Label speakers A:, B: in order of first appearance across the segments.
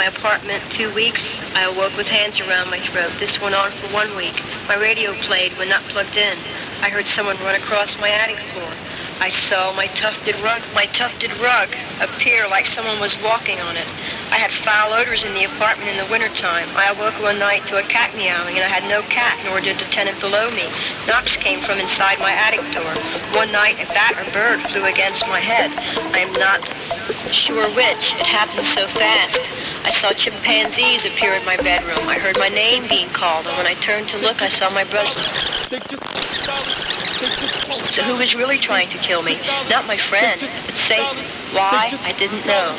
A: my apartment two weeks. I awoke with hands around my throat. This went on for one week. My radio played when not plugged in. I heard someone run across my attic floor. I saw my tufted rug, my tufted rug appear like someone was walking on it. I had foul odors in the apartment in the wintertime. I awoke one night to a cat meowing, and I had no cat, nor did the tenant below me. Knocks came from inside my attic door. One night, a bat or bird flew against my head. I am not sure which. It happened so fast. I saw chimpanzees appear in my bedroom. I heard my name being called, and when I turned to look, I saw my brother. So who was really trying to kill me? Not my friend, but Satan. Why? I didn't know.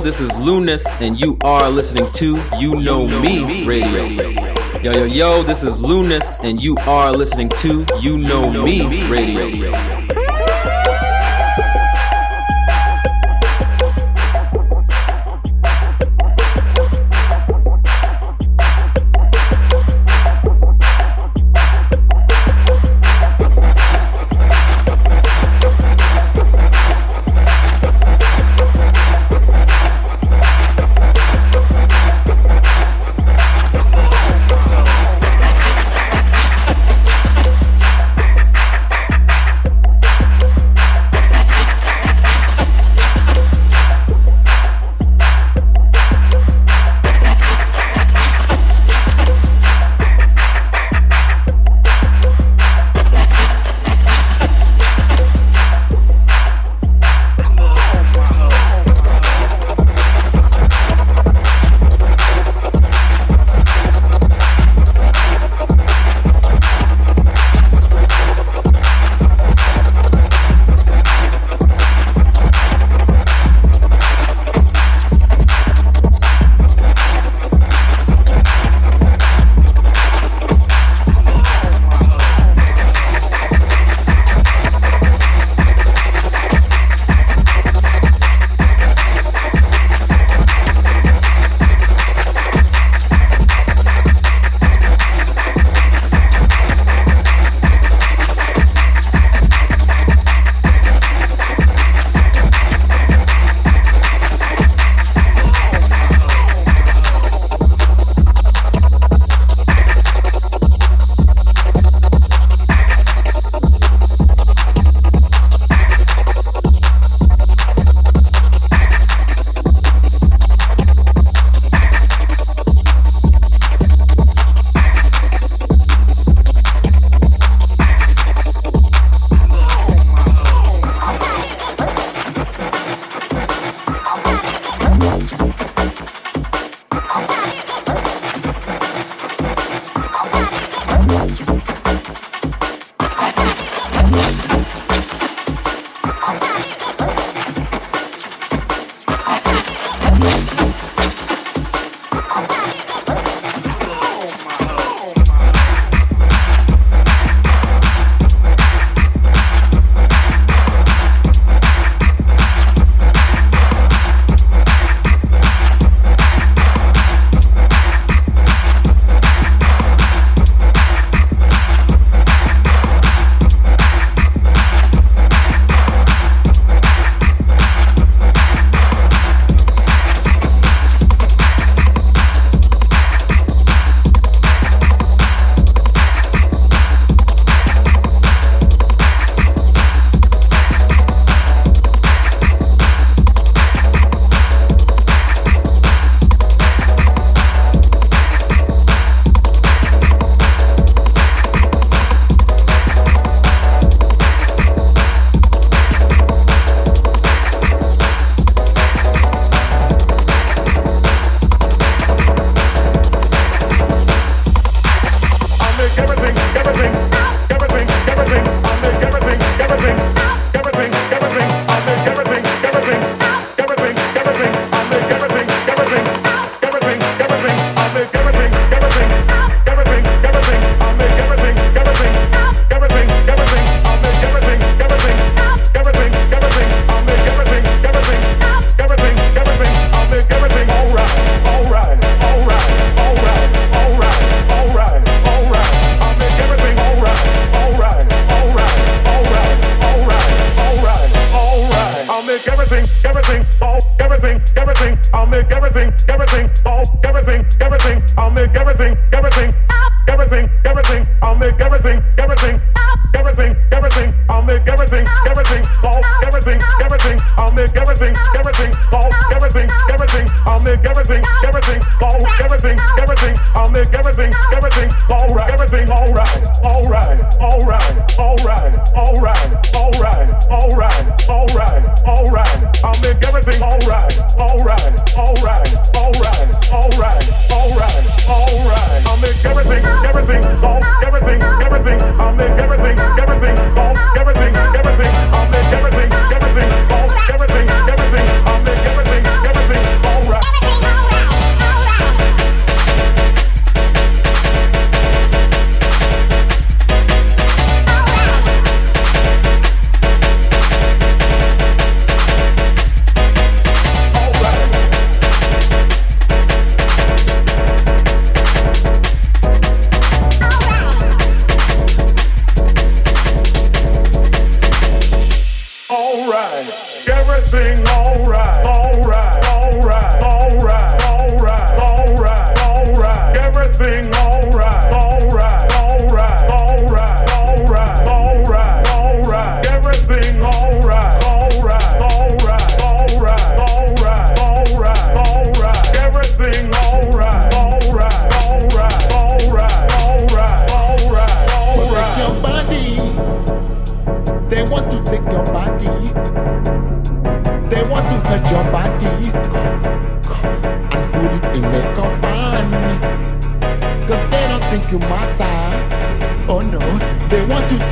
A: this is Lunas, and you are listening to You Know Me Radio. Yo, yo, yo, this is Lunas, and you are listening to You Know Me Radio.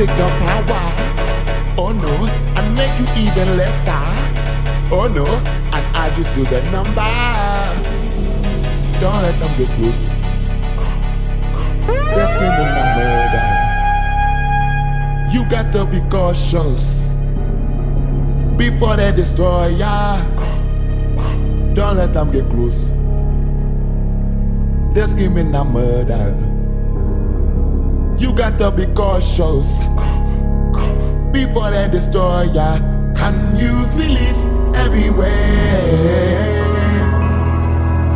A: bigger power. Oh no, I make you
B: even lesser. Oh no, I add you to the
C: number. Don't let them get close. They're screaming the murder. You got
B: to
C: be cautious before they destroy ya. Don't let them get close. They're screaming the murder.
B: You got to be cautious for the destroyer. Can you feel it everywhere?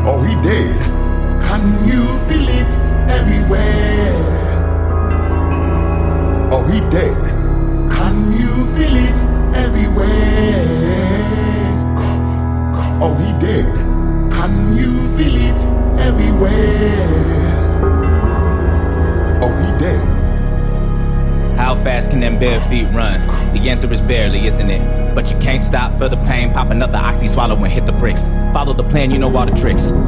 B: Oh, he did. Can you feel it everywhere? Oh, he did. Can you feel it everywhere? Oh, he did. Can you feel it everywhere?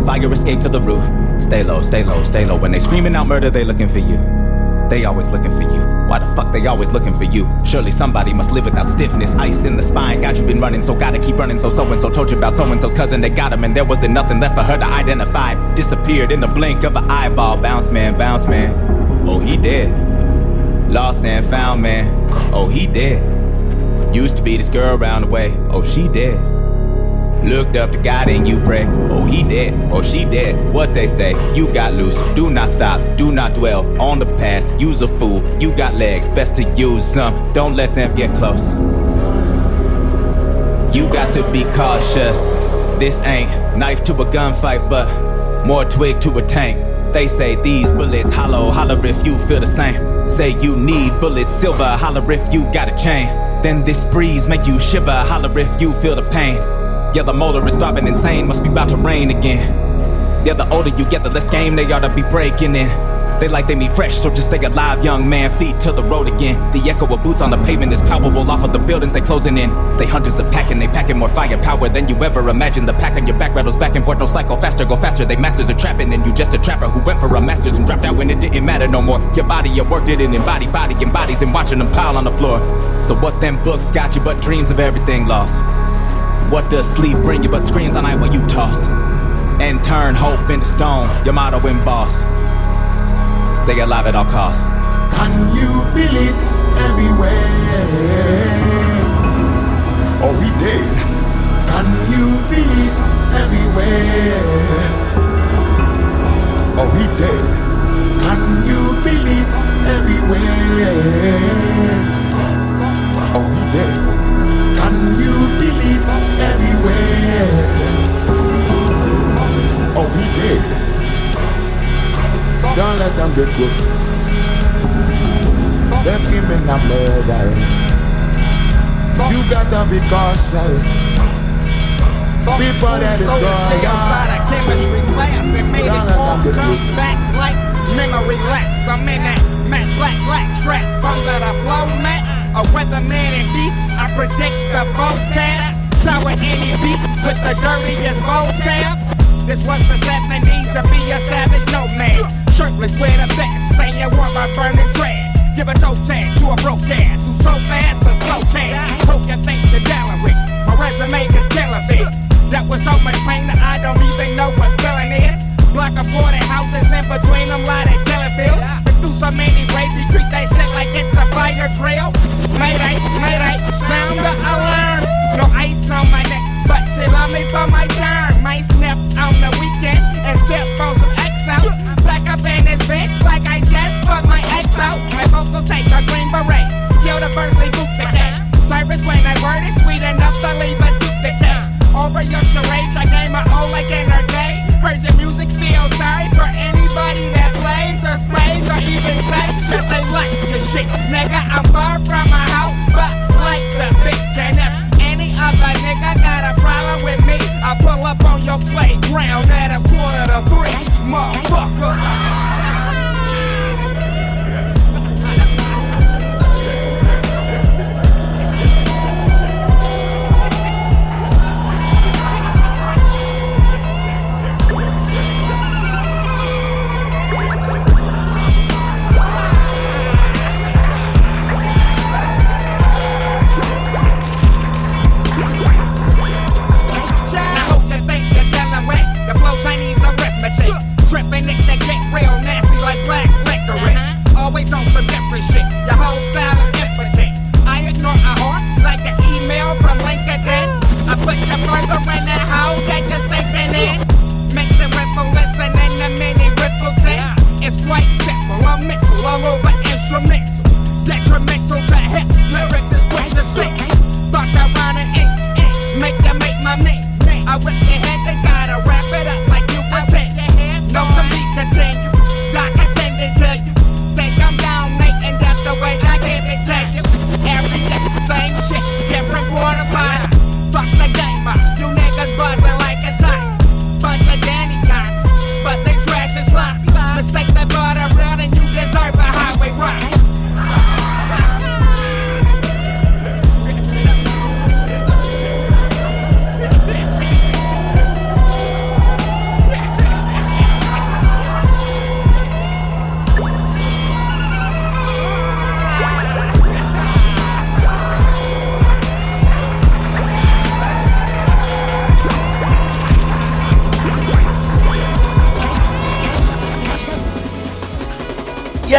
D: Fire escape to the roof. Stay low, stay low, stay low. When they screaming out murder, they looking for you. They always looking for you. Why the fuck they always looking for you? Surely somebody must live without stiffness, ice in the spine. God, you been running, so gotta keep running. So so and so told you about so and so's cousin. They got him, and there wasn't nothing left for her to identify. Disappeared in the blink of an eyeball. Bounce man, bounce man. Oh, he dead. Lost and found man. Oh, he dead. Used to be this girl around the way. Oh, she dead. Looked up to God and you pray. Oh, he dead, Oh, she dead. What they say, you got loose. Do not stop, do not dwell on the past. Use a fool, you got legs, best to use them. Don't let them get close. You got to be cautious. This ain't knife to a gunfight, but more twig to a tank. They say these bullets hollow, holler if you feel the same. Say you need bullets, silver, holler if you got a chain. Then this breeze make you shiver, holler if you feel the pain. Yeah, the motor is driving insane, must be about to rain again. Yeah, the older you get, the less game they ought to be breaking in. They like they meet fresh, so just stay alive, young man. Feet to the road again. The echo of boots on the pavement is palpable off of the buildings they closing in. They hunters are packing, they packing more firepower than you ever imagined. The pack on your back rattles back and forth, no cycle faster, go faster. They masters are trapping, and you just a trapper who went for a masters and dropped out when it didn't matter no more. Your body, your work didn't embody body and bodies and watching them pile on the floor. So what them books got you but dreams of everything lost? What does sleep bring you but screams all night while you toss? And turn hope into stone, your motto in boss. Stay alive at all costs.
C: Can you feel it everywhere? Oh, we did. Can you feel it everywhere? Oh, we did. A murder. You gotta be cautious. People that destroy
E: a chemistry class and made it all come back like memory lapse. I'm in that matte black black strap under the blow mat. A weatherman in beat, I predict the vocab. Shower any beat with the dirtiest vocab. This was the 70s to be a savage nomad. Shirtless with a vest, staying warm by burning trash. Give a toe tag to a broke ass who's so fast or slow cash. Hope you think you're with. My resume is killing me. That was so much pain that I don't even know what feeling is. Block of boarded houses in between them, lot of killing fields. But through so many ways, we treat that shit like it's a fire drill. Mayday, mayday, sound the alarm. No ice on my neck, but she love me for my charm. Might snap on the weekend and sip on some XO. Back up in this bitch like I just fucked my ex out. My folks will take a green beret, kill the Berkeley boot the cat. Cyrus when I word is sweet enough to leave a tooth the cat. Over your charades, I gave my all like in her day. Your music, feel sorry for anybody that plays or sprays or even says that they like your shit. Nigga, I'm far from my house, but life's a bitch. And if other nigga got a problem with me, I pull up on your playground at a quarter to three, motherfucker.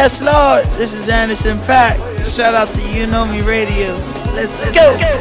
F: Yes, Lord. This is Anderson .Paak. Shout out to You Know Me Radio. Let's go.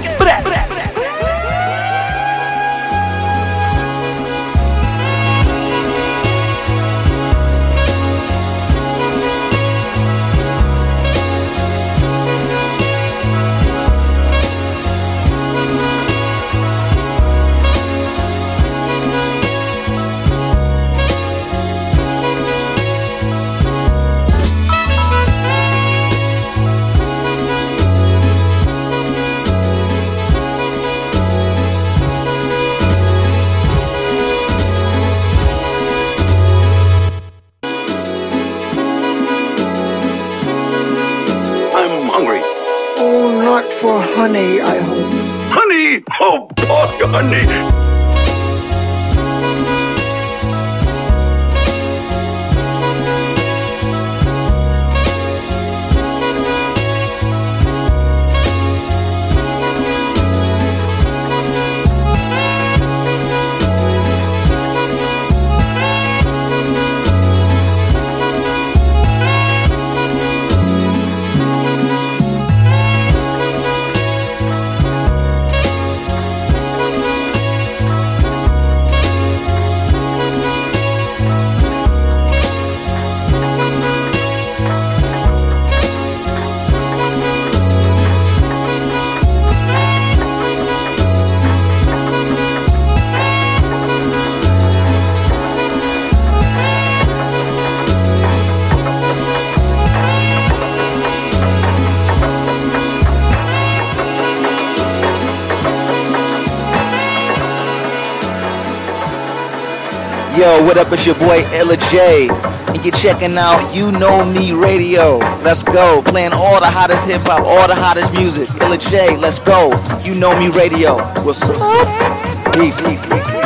G: What up? It's your boy Illa J. And you're checking out You Know Me Radio. Let's go. Playing all the hottest hip hop, all the hottest music. Illa J, let's go. You Know Me Radio. What's up? Peace.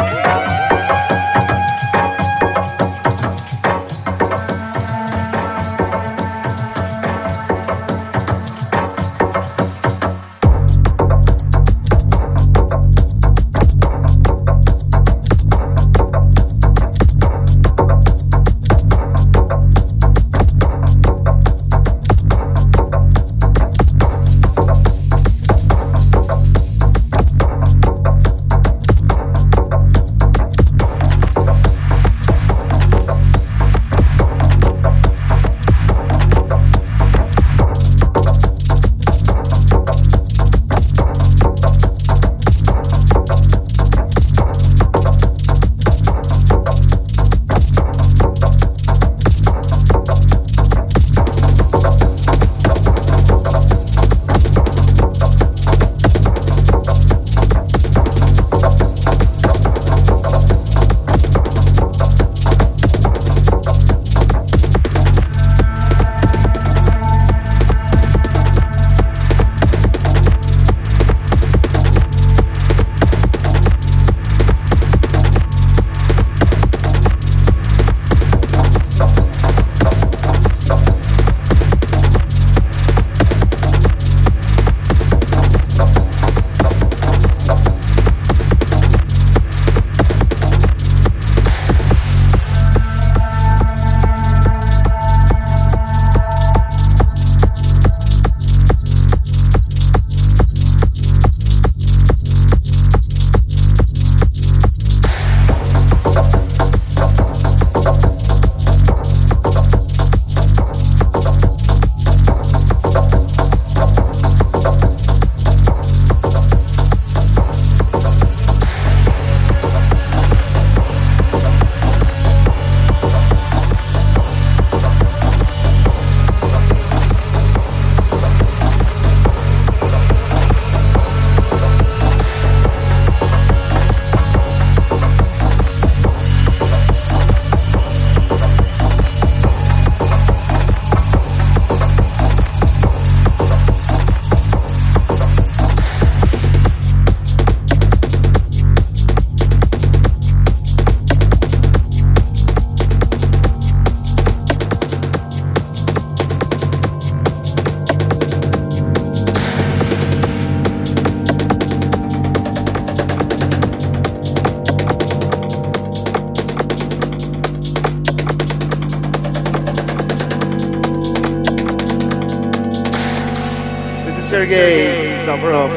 H: Sergey Savarov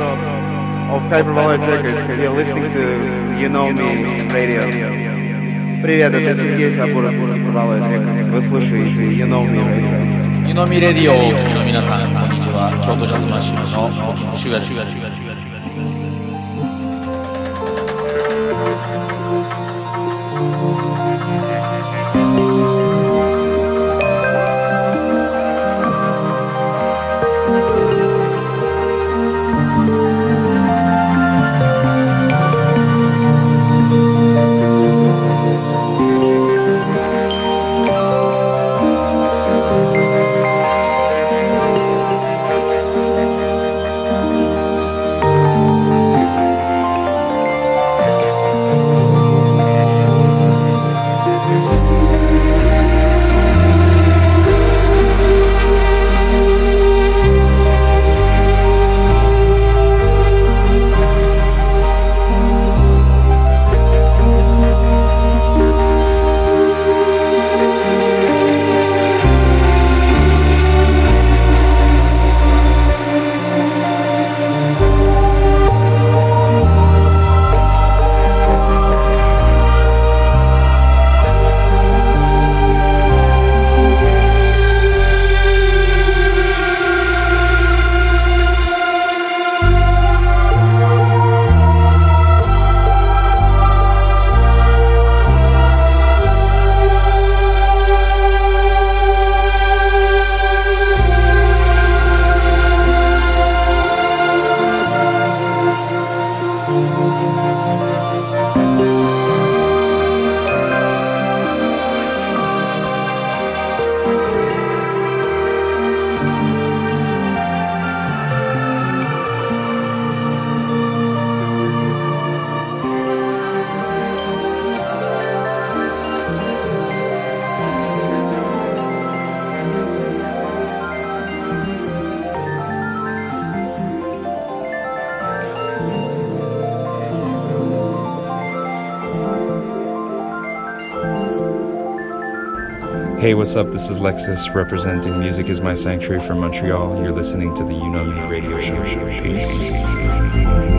H: of Hyperbolic Records, and you're listening to You Know Me Radio. Привет, это Сергей Сабуров из Hyperbolic Records. Вы слушаете You Know Me Radio.
I: You Know Me Radio をお聞きの皆さん、こんにちは。京都ジャズマッシュルの沖野修也です。
J: What's up? This is Lexus representing Music is My Sanctuary from Montreal. You're listening to the You Know Me radio show. Peace.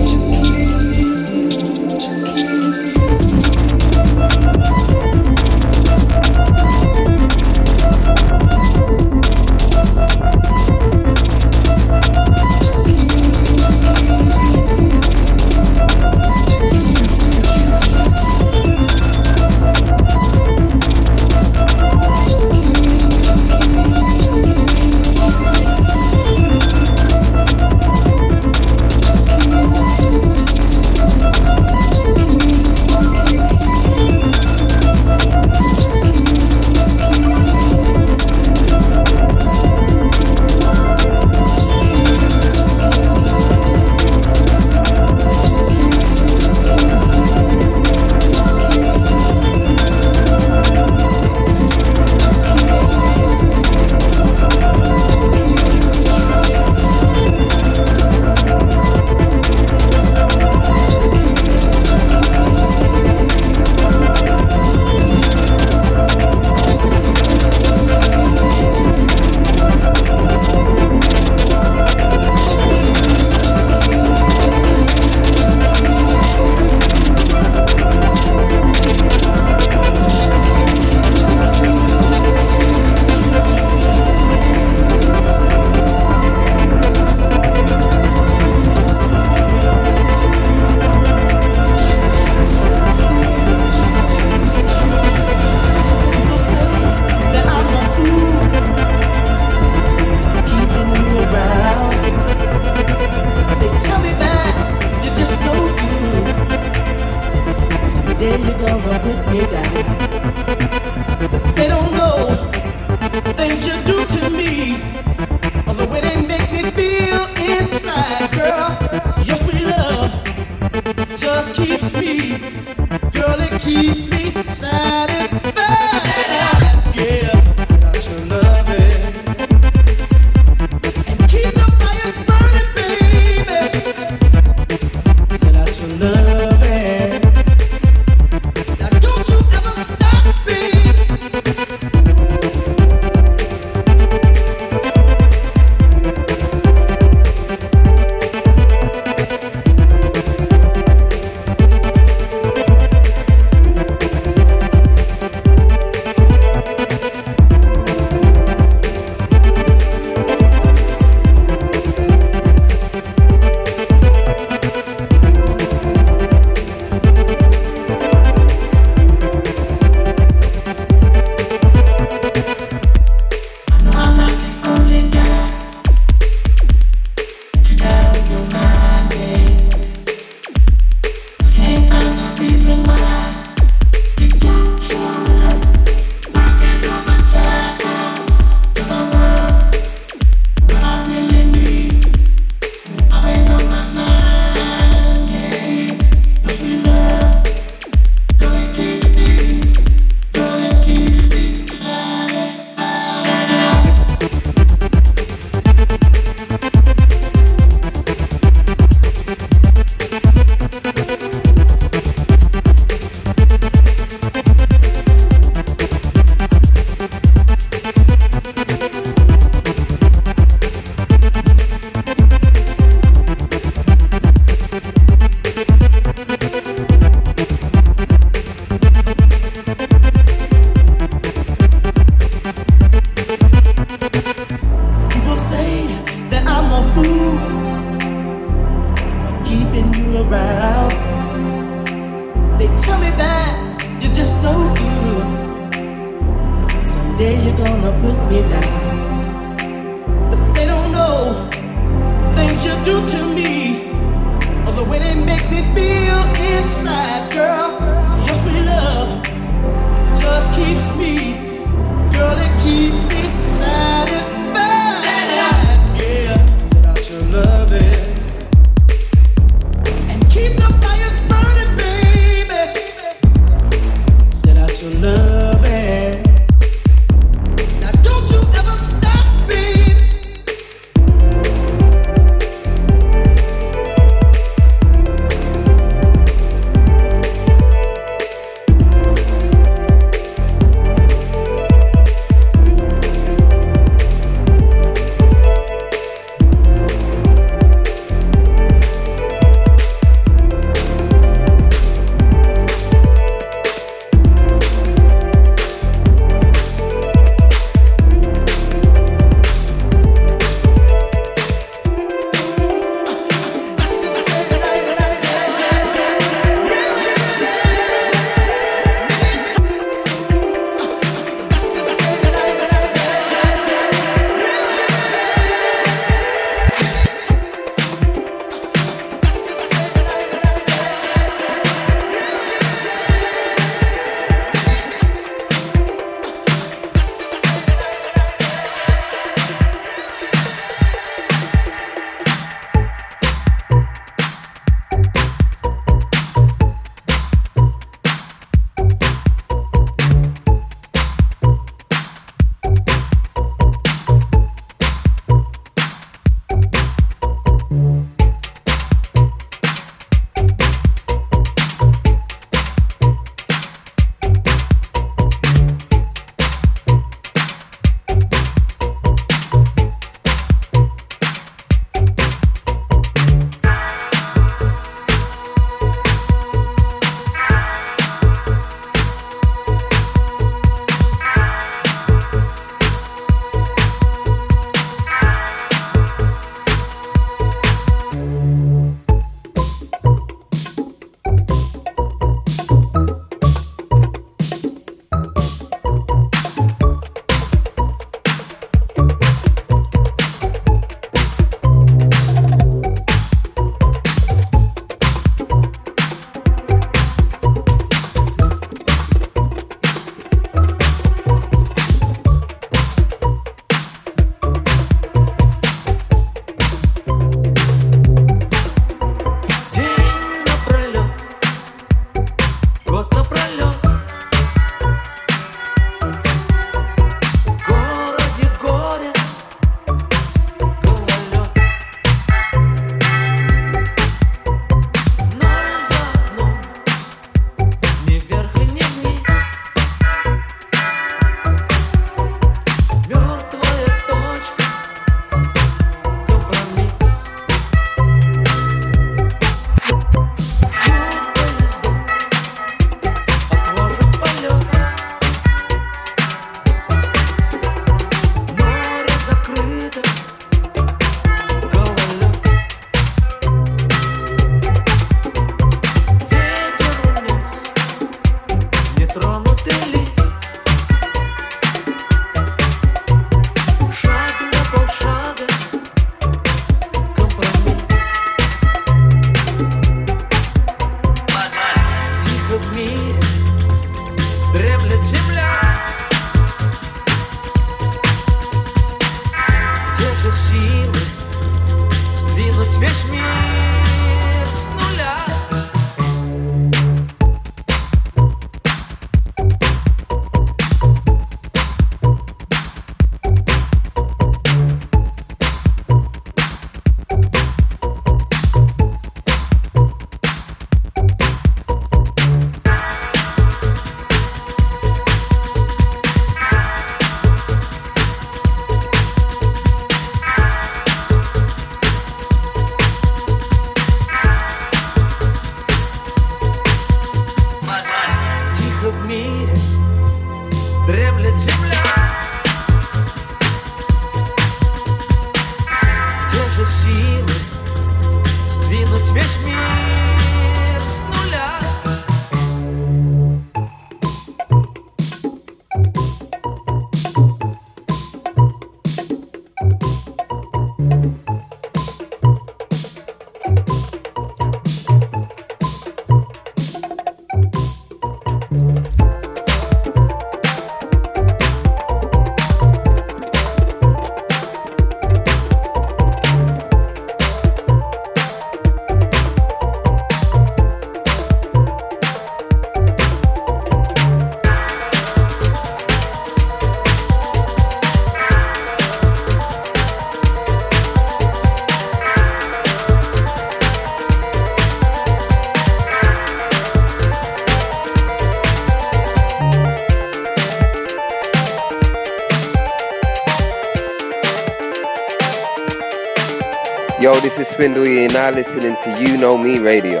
K: Yo, this is Swindle, and now listening to You Know Me Radio.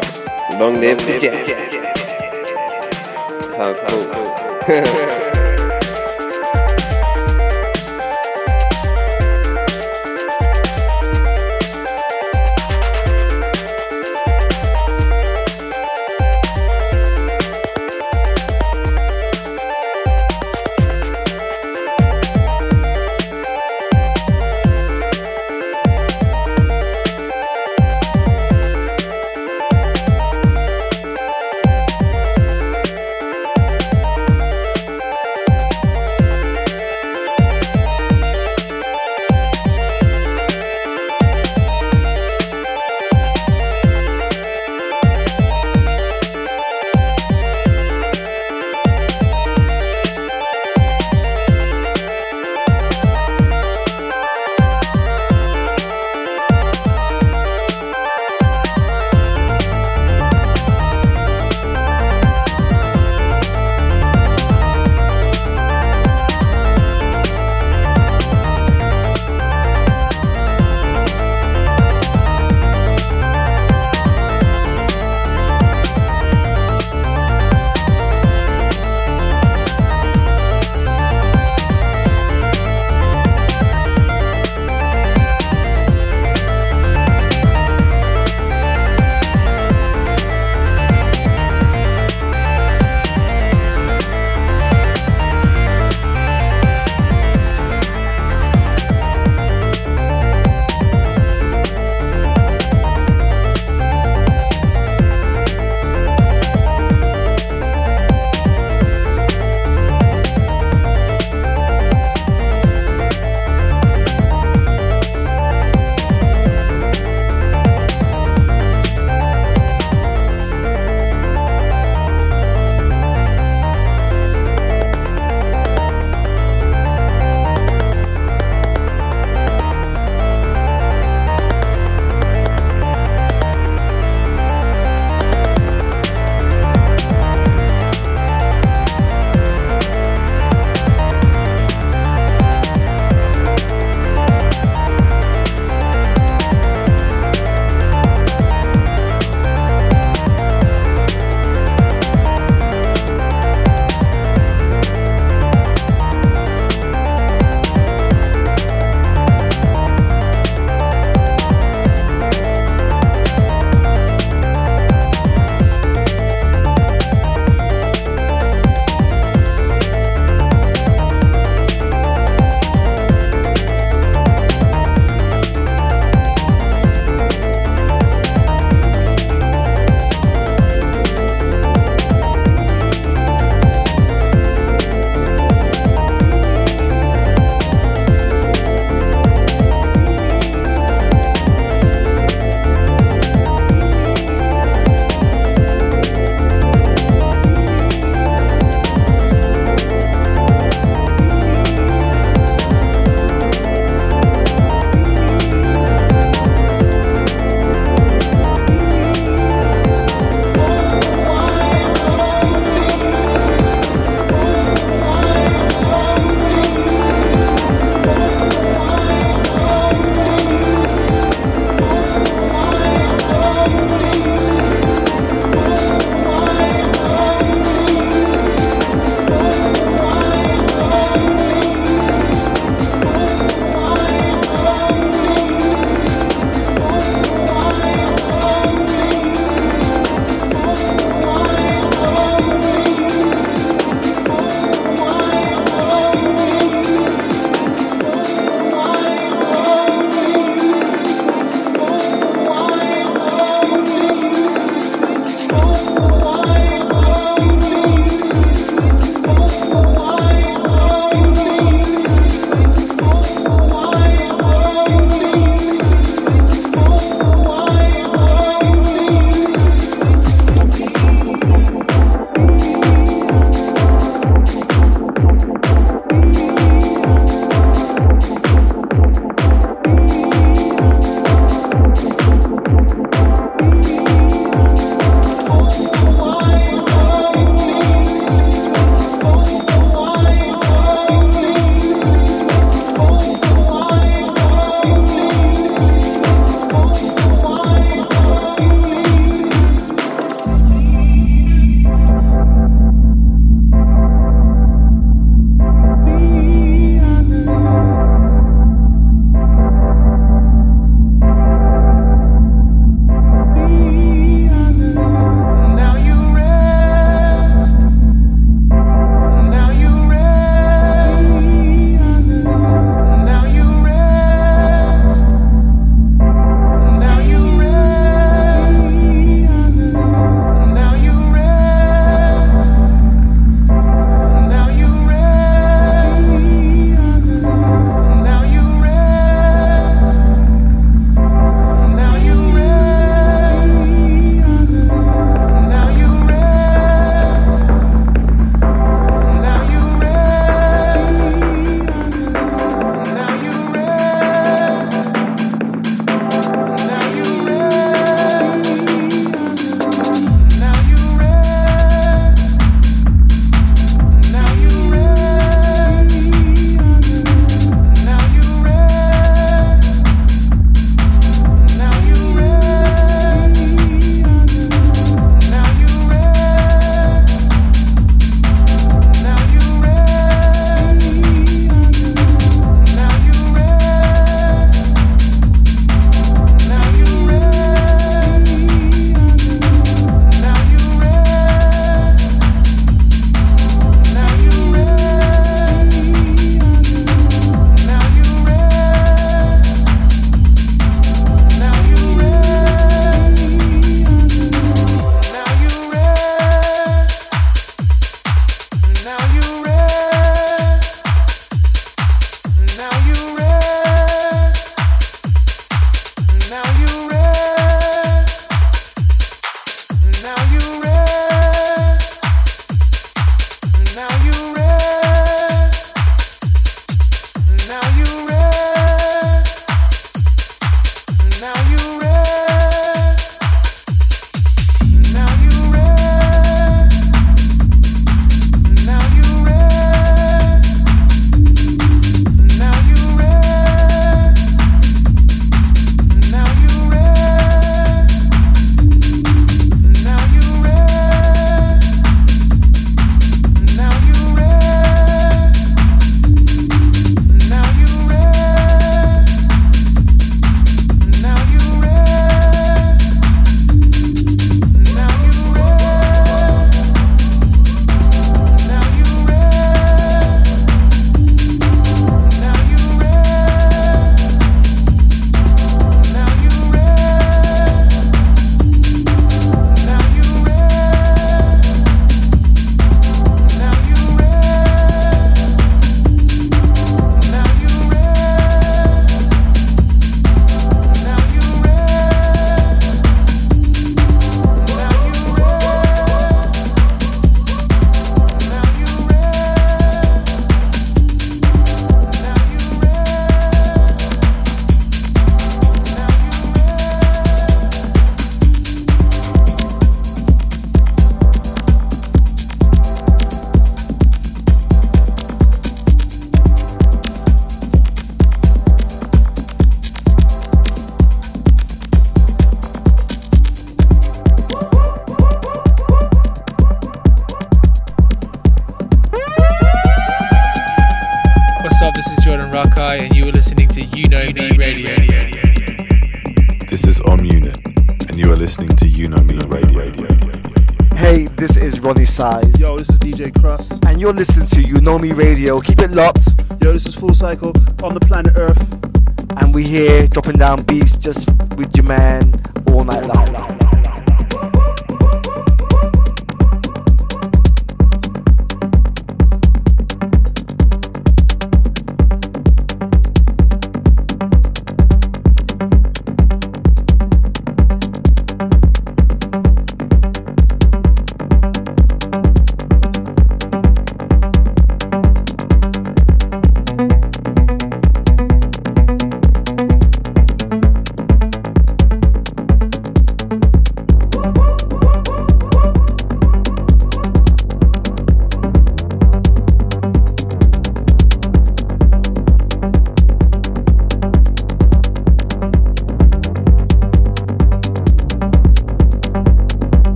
K: Long live the Jets. Sounds cool.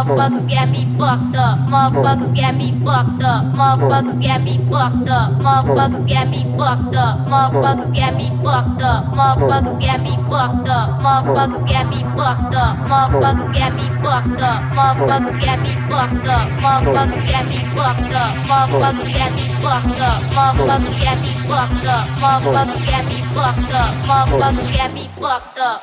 L: Motherfucker get me fucked up. Motherfucker get me fucked up. Motherfucker get me fucked up. Motherfucker get me fucked up. Motherfucker get me fucked up. Motherfucker get me fucked up. Motherfucker get me fucked up. Motherfucker get me fucked up. Motherfucker get me fucked up. Motherfucker get me fucked up. Motherfucker get me fucked up. Motherfucker get me fucked up. Motherfucker get me fucked up. Motherfucker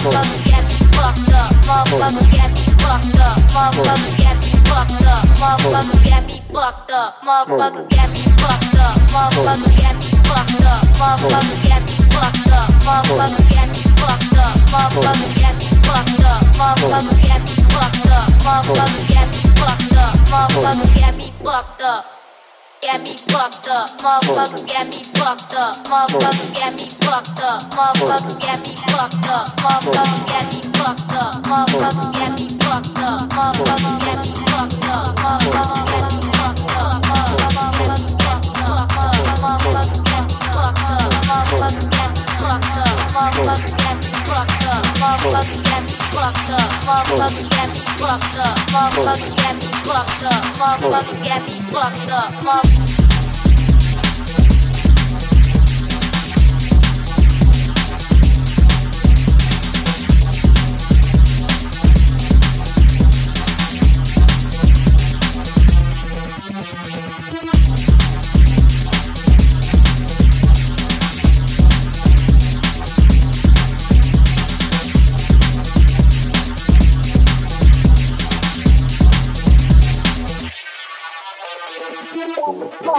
L: Motherfucker got me fucked up. Motherfucker got me fucked up. Motherfucker got me fucked up. Motherfucker got me fucked up. Motherfucker got me fucked up. Motherfucker got me fucked up. Motherfucker got me fucked up. Motherfucker got me fucked up. Motherfucker got me fucked up. Got me fucked up. Motherfucker got me fucked up. Motherfucker got me fucked up. Motherfucker got me fucked up. Motherfucker got me fucked up. Motherfucker got me fucked up. Motherfucker got me fucked up. Motherfucker got me fucked up. Motherfucker got me fucked up. Motherfucker got me fucked up. Motherfucker got me fucked up. Motherfucker got me fucked up. Motherfucker got me got me fucked up. Motherfucker got me fucked up. Motherfucker got me fucked up. Motherfucker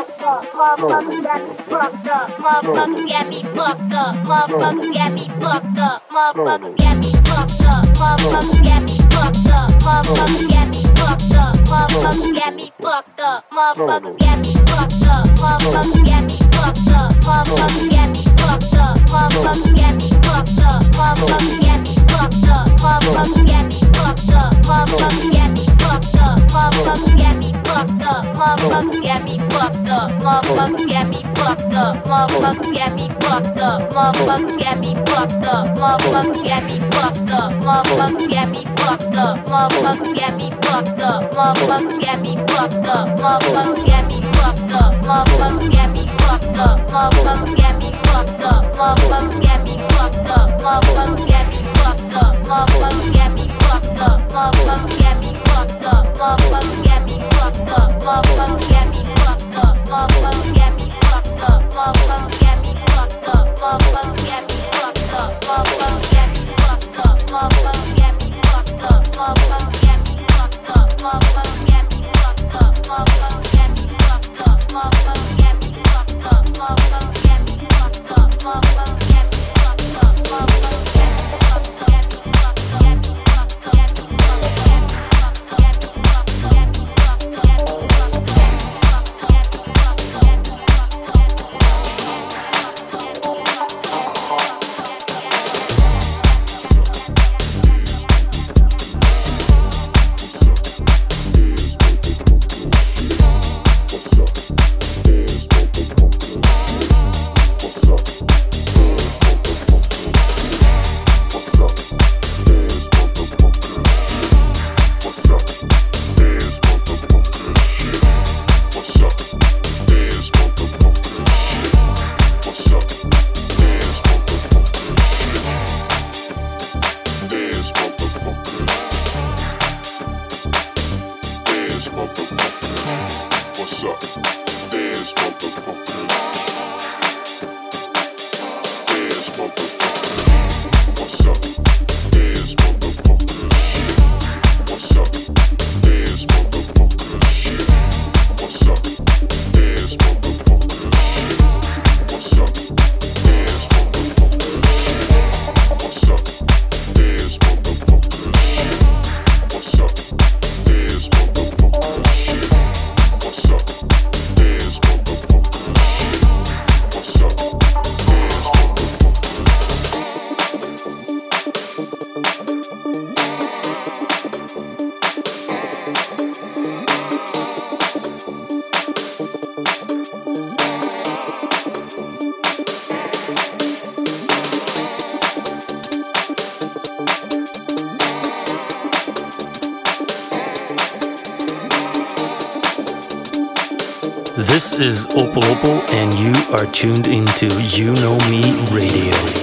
L: fucked up. Motherfucker got me fucked up. Motherfucker got me fucked up. Motherfucker got me fucked up. Motherfucker got me fucked up. Motherfucker got me fucked up. Motherfucker got me fucked up. Motherfucker got me fucked up. Motherfucker got me fucked up. Motherfucker got me fucked up. Motherfucker got me fucked up. Motherfucker got me me fucked up. Motherfucker got me fucked up. Motherfucker got me fucked up. Motherfucker got me fucked up. Motherfucker got me fucked up. Motherfucker got me fucked up. Motherfucker got me fucked up. Motherfucker got me fucked up. Motherfucker got me fucked up. Motherfucker got me fucked up. Motherfucker got me fucked up. Motherfucker got me fucked up. Motherfucker got me fucked up. Motherfucker got me. Motherfucker
M: Opal Opal, and you are tuned into
N: You Know Me Radio.